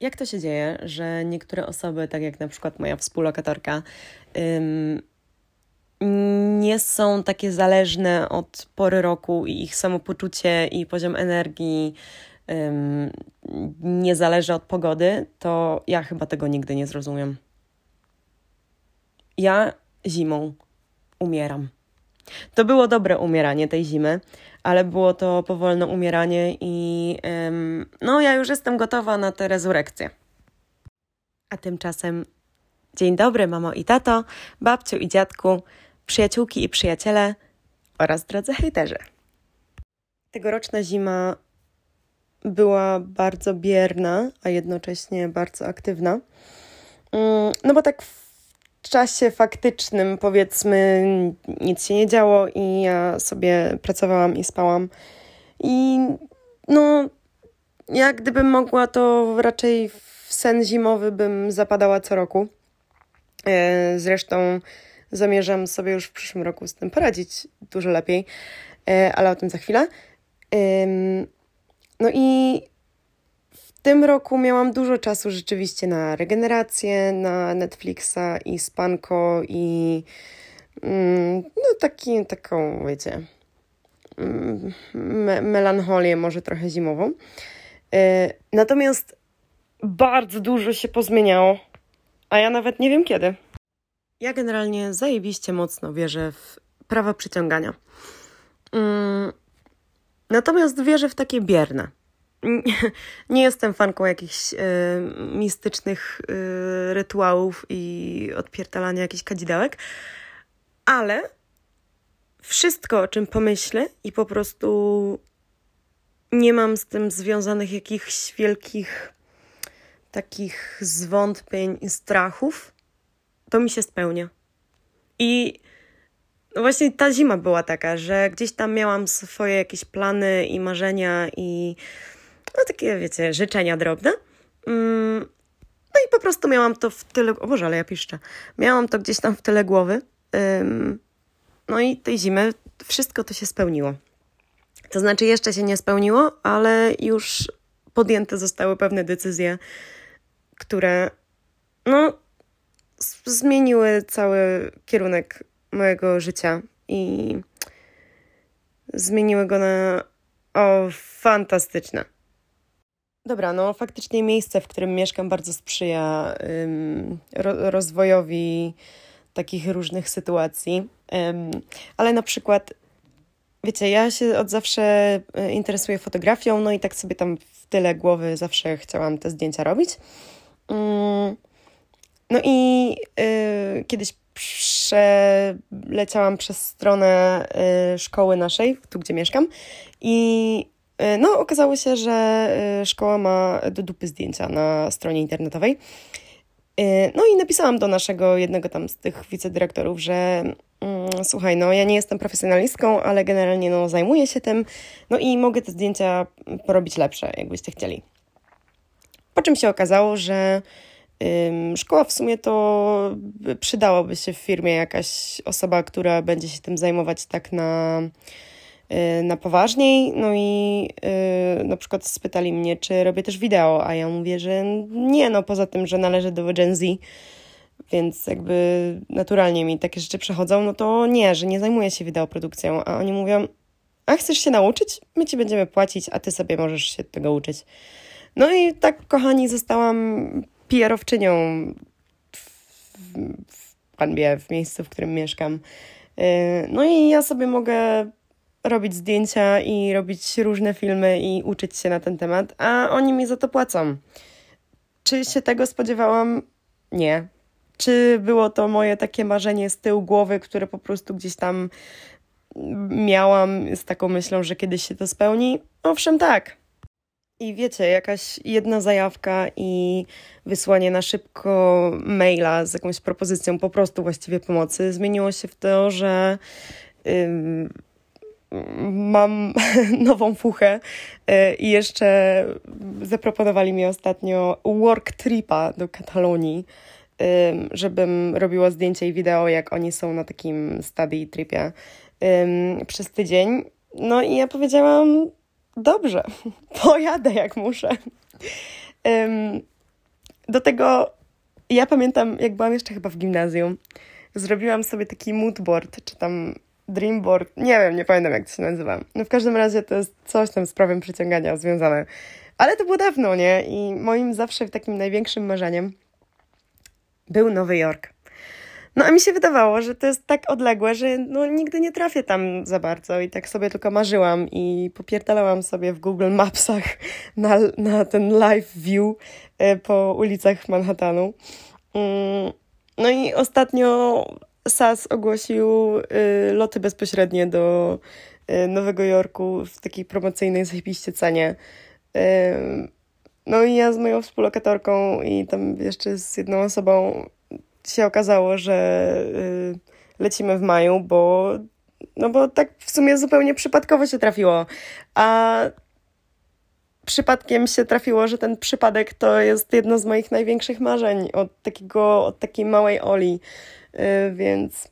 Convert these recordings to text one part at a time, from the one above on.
Jak to się dzieje, że niektóre osoby, tak jak na przykład moja współlokatorka, ym, nie są takie zależne od pory roku i ich samopoczucie i poziom energii ym, nie zależy od pogody, to ja chyba tego nigdy nie zrozumiem. Ja zimą umieram. To było dobre umieranie tej zimy, ale było to powolne umieranie i ym, no ja już jestem gotowa na tę rezurekcję. A tymczasem dzień dobry mamo i tato, babciu i dziadku, przyjaciółki i przyjaciele oraz drodzy hejterzy. Tegoroczna zima była bardzo bierna, a jednocześnie bardzo aktywna. No bo tak w czasie faktycznym, powiedzmy, nic się nie działo i ja sobie pracowałam i spałam. I no, jak gdybym mogła, to raczej w sen zimowy bym zapadała co roku. E, zresztą zamierzam sobie już w przyszłym roku z tym poradzić dużo lepiej, e, ale o tym za chwilę. No i tym roku miałam dużo czasu rzeczywiście na regenerację, na Netflixa i spanko i mm, no taki, taką, wiecie, mm, me melancholię może trochę zimową. E, natomiast bardzo dużo się pozmieniało, a ja nawet nie wiem kiedy. Ja generalnie zajebiście mocno wierzę w prawa przyciągania. Mm, natomiast wierzę w takie bierne. Nie jestem fanką jakichś y, mistycznych y, rytuałów i odpiertalania jakichś kadzidełek, ale wszystko, o czym pomyślę i po prostu nie mam z tym związanych jakichś wielkich takich zwątpień i strachów, to mi się spełnia. I no właśnie ta zima była taka, że gdzieś tam miałam swoje jakieś plany i marzenia i no takie, wiecie, życzenia drobne. Mm, no i po prostu miałam to w tyle, o Boże, ale ja piszczę. Miałam to gdzieś tam w tyle głowy. No i tej zimy wszystko to się spełniło. To znaczy jeszcze się nie spełniło, ale już podjęte zostały pewne decyzje, które no zmieniły cały kierunek mojego życia i zmieniły go na o fantastyczne. Dobra, no faktycznie miejsce, w którym mieszkam, bardzo sprzyja ym, ro rozwojowi takich różnych sytuacji. Ym, ale na przykład, wiecie, ja się od zawsze y, interesuję fotografią, no i tak sobie tam w tyle głowy zawsze chciałam te zdjęcia robić. Ym, no i y, kiedyś przeleciałam przez stronę y, szkoły naszej, tu gdzie mieszkam, i no, okazało się, że y, szkoła ma do dupy zdjęcia na stronie internetowej. Y, no i napisałam do naszego jednego tam z tych wicedyrektorów, że mm, słuchaj, no ja nie jestem profesjonalistką, ale generalnie no zajmuję się tym, no i mogę te zdjęcia porobić lepsze, jakbyście chcieli. Po czym się okazało, że Szkoła w sumie to przydałoby się w firmie jakaś osoba, która będzie się tym zajmować tak na, na poważniej. No i y, na przykład spytali mnie, czy robię też wideo, a ja mówię, że nie, no poza tym, że należę do Gen Z, więc jakby naturalnie mi takie rzeczy przechodzą, no to nie, że nie zajmuję się wideoprodukcją, a oni mówią, a chcesz się nauczyć? My ci będziemy płacić, a ty sobie możesz się tego uczyć. No i tak, kochani, zostałam PR-owczynią w, w w miejscu, w którym mieszkam. Y, no i ja sobie mogę robić zdjęcia i robić różne filmy i uczyć się na ten temat, a oni mi za to płacą. Czy się tego spodziewałam? Nie. Czy było to moje takie marzenie z tyłu głowy, które po prostu gdzieś tam miałam z taką myślą, że kiedyś się to spełni? Owszem, tak. I wiecie, jakaś jedna zajawka i wysłanie na szybko maila z jakąś propozycją po prostu właściwie pomocy zmieniło się w to, że mam nową fuchę yy, i jeszcze zaproponowali mi ostatnio work tripa do Katalonii, żebym robiła zdjęcia i wideo, jak oni są na takim study tripie przez tydzień. No i ja powiedziałam, dobrze, pojadę jak muszę. Do tego ja pamiętam, jak byłam jeszcze chyba w gimnazjum, zrobiłam sobie taki moodboard, czy tam dreamboard, nie wiem, nie pamiętam jak to się nazywa. No w każdym razie to jest coś tam z prawem przyciągania związane. Ale to było dawno, nie? I moim zawsze takim największym marzeniem był Nowy Jork. No a mi się wydawało, że to jest tak odległe, że no, nigdy nie trafię tam za bardzo i tak sobie tylko marzyłam i popierdalałam sobie w Google Mapsach na, na ten live view e, po ulicach Manhattanu. Mm, no i ostatnio SAS ogłosił y, loty bezpośrednie do y, Nowego Jorku w takiej promocyjnej zajebiście cenie. Y, no i ja z moją współlokatorką i tam jeszcze z jedną osobą się okazało, że lecimy w maju, bo no bo tak w sumie zupełnie przypadkowo się trafiło. A przypadkiem się trafiło, że ten przypadek to jest jedno z moich największych marzeń od takiego, od takiej małej Oli. Y, więc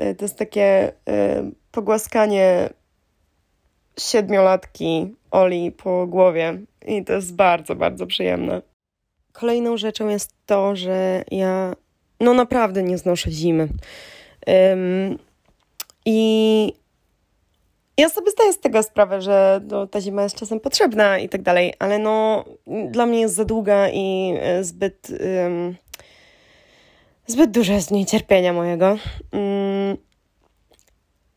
y, to jest takie y, pogłaskanie siedmiolatki Oli po głowie i to jest bardzo, bardzo przyjemne. Kolejną rzeczą jest to, że ja no naprawdę nie znoszę zimy. Um, I ja sobie zdaję z tego sprawę, że no, ta zima jest czasem potrzebna i tak dalej, ale no dla mnie jest za długa i zbyt... Um, zbyt duże jest niecierpienia mojego. Mm.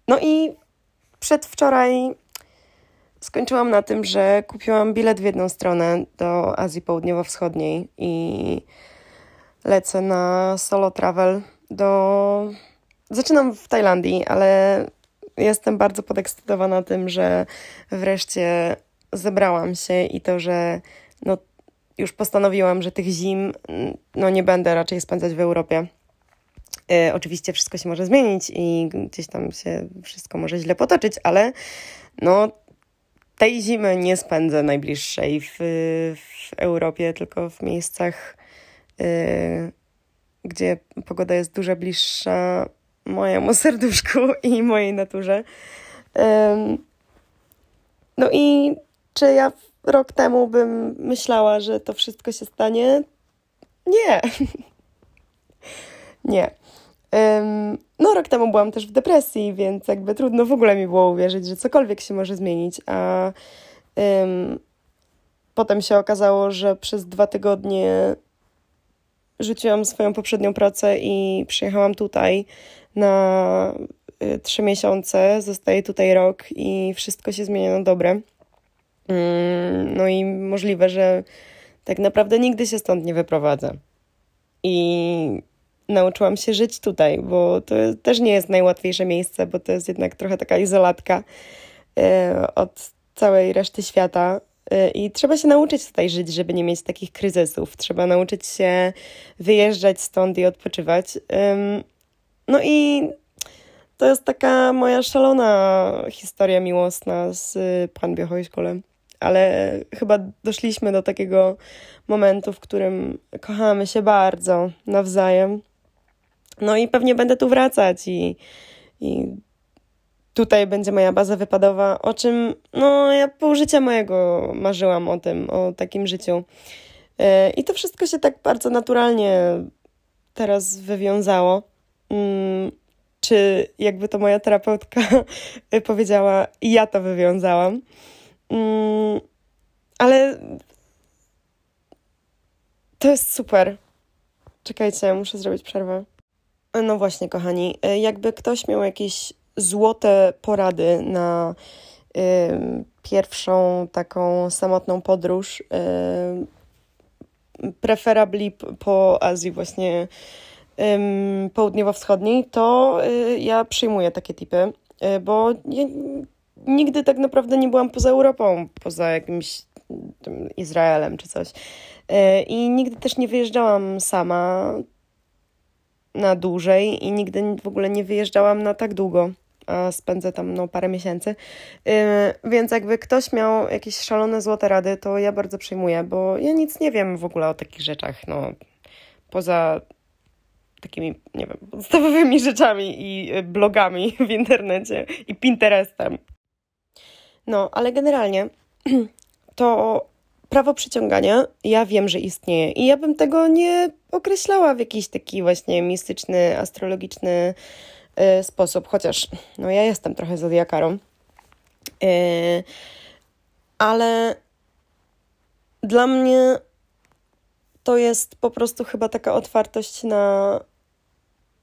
No i przedwczoraj skończyłam na tym, że kupiłam bilet w jedną stronę do Azji Południowo-Wschodniej i lecę na solo travel do. Zaczynam w Tajlandii, ale jestem bardzo podekscytowana tym, że wreszcie zebrałam się i to, że no, już postanowiłam, że tych zim mm, no, nie będę raczej spędzać w Europie. E, oczywiście wszystko się może zmienić i gdzieś tam się wszystko może źle potoczyć, ale no, tej zimy nie spędzę najbliższej w, w Europie, tylko w miejscach, y, gdzie pogoda jest dużo bliższa mojemu serduszku i mojej naturze. No i czy ja rok temu bym myślała, że to wszystko się stanie? Nie. nie. No, rok temu byłam też w depresji, więc jakby trudno w ogóle mi było uwierzyć, że cokolwiek się może zmienić, a um, potem się okazało, że przez dwa tygodnie rzuciłam swoją poprzednią pracę i przyjechałam tutaj na y, trzy miesiące, zostaję tutaj rok i wszystko się zmienia na dobre. Mm, no i możliwe, że tak naprawdę nigdy się stąd nie wyprowadzę. I nauczyłam się żyć tutaj, bo to też nie jest najłatwiejsze miejsce, bo to jest jednak trochę taka izolatka e, od całej reszty świata. E, I trzeba się nauczyć tutaj żyć, żeby nie mieć takich kryzysów. Trzeba nauczyć się wyjeżdżać stąd i odpoczywać. No i to jest taka moja szalona historia miłosna z Pan Biohojszkolem ale chyba doszliśmy do takiego momentu, w którym kochamy się bardzo nawzajem. No i pewnie będę tu wracać i, i tutaj będzie moja baza wypadowa, o czym no ja pół życia mojego marzyłam o tym, o takim życiu. E, I to wszystko się tak bardzo naturalnie teraz wywiązało. Mm, czy jakby to moja terapeutka powiedziała, ja to wywiązałam. Mm, ale to jest super. Czekajcie, muszę zrobić przerwę. No właśnie, kochani, y, jakby ktoś miał jakieś złote porady na pierwszą taką samotną podróż, y, preferably po Azji właśnie południowo-wschodniej, to y, ja przyjmuję takie typy, y, bo ja nigdy tak naprawdę nie byłam poza Europą, poza jakimś Izraelem czy coś. E, I nigdy też nie wyjeżdżałam sama na dłużej i nigdy w ogóle nie wyjeżdżałam na tak długo, a spędzę tam no, parę miesięcy. Więc jakby ktoś miał jakieś szalone złote rady, to ja bardzo przyjmuję, bo ja nic nie wiem w ogóle o takich rzeczach, no poza takimi, nie wiem, podstawowymi rzeczami i blogami w internecie i Pinterestem. No, ale generalnie to prawo przyciągania, ja wiem, że istnieje i ja bym tego nie określała w jakiś taki właśnie mistyczny, astrologiczny y, sposób, chociaż no ja jestem trochę zodiakarą. Y, ale dla mnie to jest po prostu chyba taka otwartość na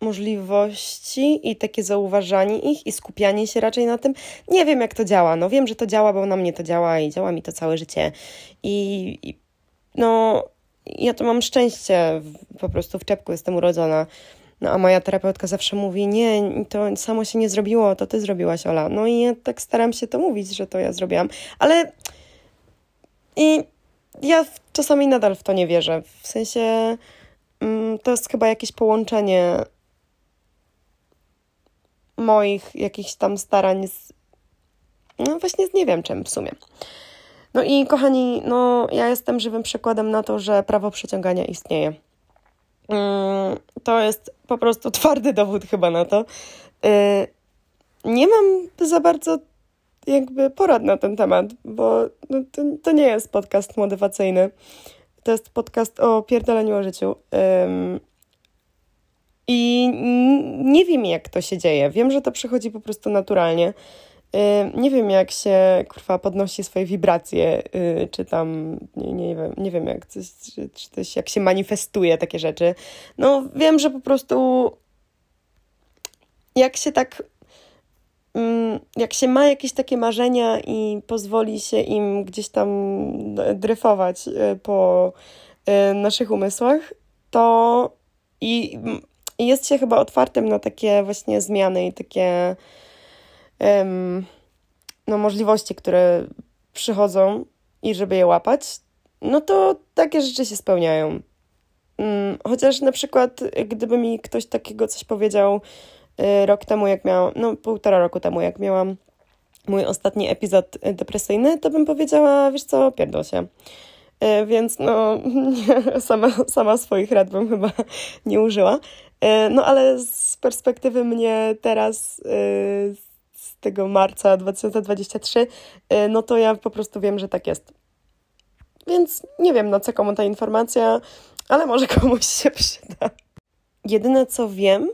możliwości i takie zauważanie ich i skupianie się raczej na tym. Nie wiem, jak to działa. No wiem, że to działa, bo na mnie to działa i działa mi to całe życie. I, i no, ja to mam szczęście, po prostu w czepku jestem urodzona. No a moja terapeutka zawsze mówi, nie, to samo się nie zrobiło, to ty zrobiłaś, Ola. No i ja tak staram się to mówić, że to ja zrobiłam. Ale i ja czasami nadal w to nie wierzę. W sensie mm, to jest chyba jakieś połączenie moich jakichś tam starań z, no właśnie z nie wiem czym w sumie. No i kochani, no ja jestem żywym przykładem na to, że prawo przyciągania istnieje. Mm, to jest po prostu twardy dowód chyba na to. Y, nie mam za bardzo jakby porad na ten temat, bo no, to, to nie jest podcast motywacyjny. To jest podcast o pierdoleniu o życiu. I nie wiem, jak to się dzieje. Wiem, że to przychodzi po prostu naturalnie. Nie wiem, jak się kurwa podnosi swoje wibracje, y, czy tam, nie, nie wiem, nie wiem jak, coś, czy, czy coś, jak się manifestuje takie rzeczy. No, wiem, że po prostu jak się tak, mm, jak się ma jakieś takie marzenia i pozwoli się im gdzieś tam dryfować y, po y, naszych umysłach, to i i jest się chyba otwartym na takie właśnie zmiany i takie um, no, możliwości, które przychodzą i żeby je łapać, no to takie rzeczy się spełniają. Um, chociaż na przykład, gdyby mi ktoś takiego coś powiedział y, rok temu, jak miałam, no półtora roku temu, jak miałam mój ostatni epizod depresyjny, to bym powiedziała, wiesz co, pierdol się. Y, więc no, sama, sama swoich rad bym chyba nie użyła. E, no ale z perspektywy mnie teraz, e, z tego marca 2023, e, no to ja po prostu wiem, że tak jest. Więc nie wiem, na co komu ta informacja, ale może komuś się przyda. Jedyne co wiem,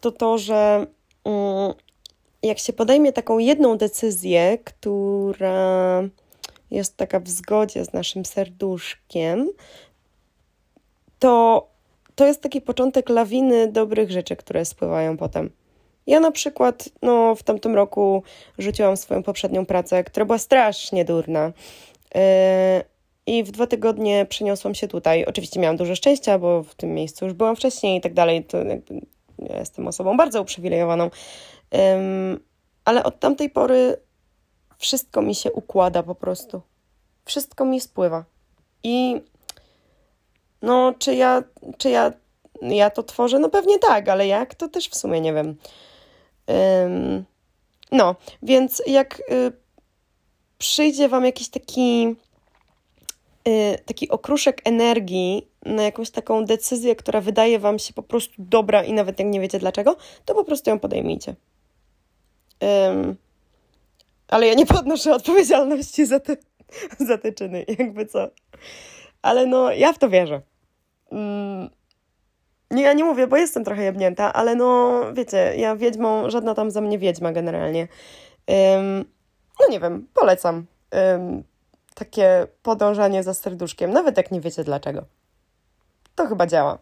to to, że mm, jak się podejmie taką jedną decyzję, która jest taka w zgodzie z naszym serduszkiem, to to jest taki początek lawiny dobrych rzeczy, które spływają potem. Ja na przykład no, w tamtym roku rzuciłam swoją poprzednią pracę, która była strasznie durna. Yy, I w dwa tygodnie przeniosłam się tutaj. Oczywiście miałam dużo szczęścia, bo w tym miejscu już byłam wcześniej i tak dalej. To ja jestem osobą bardzo uprzywilejowaną. Yy, ale od tamtej pory wszystko mi się układa po prostu. Wszystko mi spływa. I no, czy ja, czy ja, ja to tworzę? No pewnie tak, ale jak? To też w sumie nie wiem. Ym, no, więc jak y, przyjdzie Wam jakiś taki, y, taki okruszek energii na jakąś taką decyzję, która wydaje Wam się po prostu dobra i nawet jak nie wiecie dlaczego, to po prostu ją podejmijcie. Ym, ale ja nie podnoszę odpowiedzialności za te, za te czyny, jakby co. Ale no, ja w to wierzę. Mm, nie, ja nie mówię, bo jestem trochę jebnięta, ale no, wiecie, ja wiedźmą, żadna tam za mnie wiedźma generalnie. Um, no nie wiem, polecam um, takie podążanie za serduszkiem, nawet jak nie wiecie dlaczego. To chyba działa.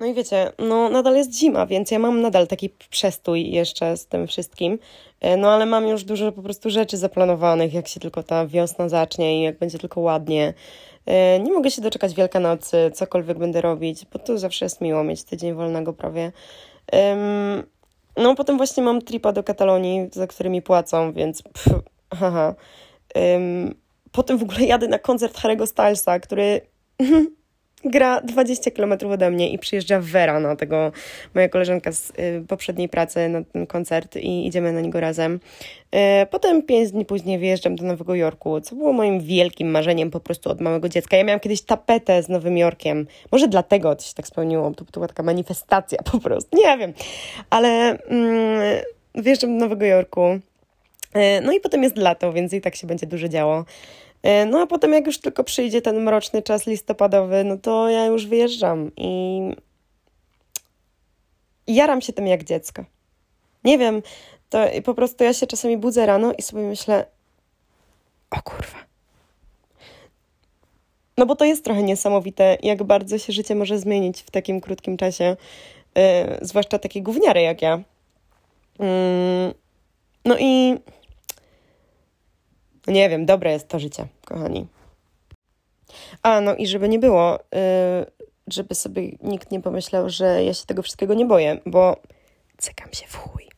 No i wiecie, no nadal jest zima, więc ja mam nadal taki przestój jeszcze z tym wszystkim. E, no ale mam już dużo po prostu rzeczy zaplanowanych, jak się tylko ta wiosna zacznie i jak będzie tylko ładnie. E, nie mogę się doczekać Wielkanocy, cokolwiek będę robić, bo to zawsze jest miło mieć tydzień wolnego prawie. No potem właśnie mam tripa do Katalonii, za którymi płacą, więc pff, haha. Potem w ogóle jadę na koncert Harry'ego Stylesa, który gra 20 km ode mnie i przyjeżdża Vera na tego, moja koleżanka z y, poprzedniej pracy na ten koncert i idziemy na niego razem. Y, potem 5 dni później wyjeżdżam do Nowego Jorku, co było moim wielkim marzeniem po prostu od małego dziecka. Ja miałam kiedyś tapetę z Nowym Jorkiem. Może dlatego to się tak spełniło, to, to była taka manifestacja po prostu, nie wiem. Ale mm, wyjeżdżam do Nowego Jorku. Y, no i potem jest lato, więc i tak się będzie dużo działo. E, no a potem jak już tylko przyjdzie ten mroczny czas listopadowy, no to ja już wyjeżdżam i jaram się tym jak dziecko. Nie wiem, to po prostu ja się czasami budzę rano i sobie myślę, o kurwa. No bo to jest trochę niesamowite, jak bardzo się życie może zmienić w takim krótkim czasie, yy, zwłaszcza takie gówniary jak ja. Yy, no i nie wiem, dobre jest to życie, kochani. A, no i żeby nie było, yy, żeby sobie nikt nie pomyślał, że ja się tego wszystkiego nie boję, bo cykam się w chuj.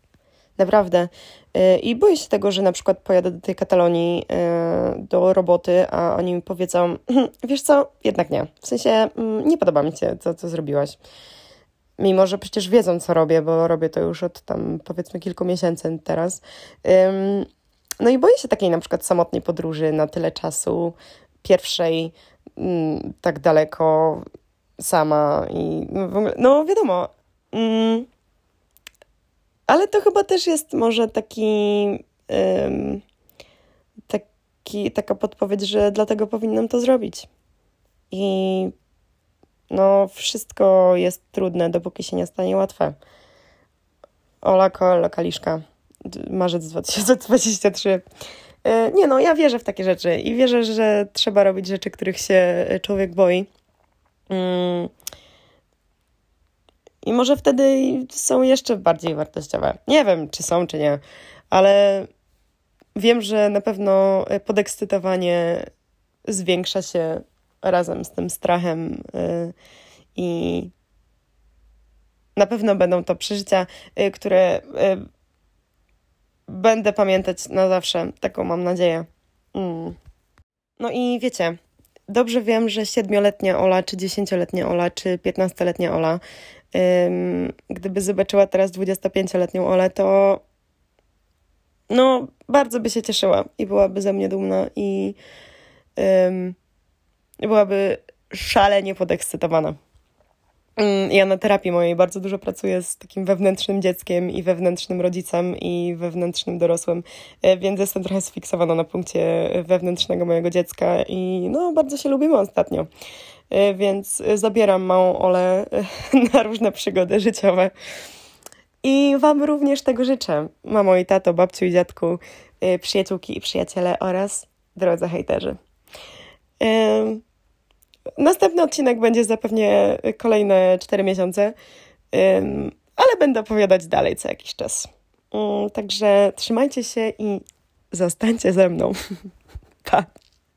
Naprawdę. Y, I boję się tego, że na przykład pojadę do tej Katalonii y, do roboty, a oni mi powiedzą, wiesz co, jednak nie. W sensie mm, nie podoba mi się to, co zrobiłaś. Mimo, że przecież wiedzą, co robię, bo robię to już od tam powiedzmy kilku miesięcy teraz. No i boję się takiej na przykład samotnej podróży na tyle czasu, pierwszej, mm, tak daleko, sama i no w ogóle, no wiadomo. Mm, ale to chyba też jest może taki, taki, taka podpowiedź, że dlatego powinnam to zrobić. I no, wszystko jest trudne, dopóki się nie stanie łatwe. Ola Kol, lokaliszka, marzec 2023. E, nie no, ja wierzę w takie rzeczy i wierzę, że trzeba robić rzeczy, których się człowiek boi. Mm. I może wtedy są jeszcze bardziej wartościowe. Nie wiem, czy są, czy nie, ale wiem, że na pewno podekscytowanie zwiększa się razem z tym strachem y, i na pewno będą to przeżycia, y, które będę pamiętać na zawsze. Taką mam nadzieję. Mm. No i wiecie, dobrze wiem, że siedmioletnia Ola, czy dziesięcioletnia Ola, czy piętnastoletnia Ola, ym, gdyby zobaczyła teraz 25-letnią Olę, to no, bardzo by się cieszyła i byłaby ze mnie dumna i ym, byłaby szalenie podekscytowana. Mm, ja na terapii mojej bardzo dużo pracuję z takim wewnętrznym dzieckiem i wewnętrznym rodzicem i wewnętrznym dorosłym, e, więc jestem trochę sfiksowana na punkcie wewnętrznego mojego dziecka i no bardzo się lubimy ostatnio. E, więc zabieram małą Olę na różne przygody życiowe. I Wam również tego życzę. Mamo i tato, babciu i dziadku, e, przyjaciółki i przyjaciele oraz drodzy hejterzy. Następny odcinek będzie zapewnie kolejne 4 miesiące, ale będę opowiadać dalej co jakiś czas. Mm, także trzymajcie się i zostańcie ze mną. pa!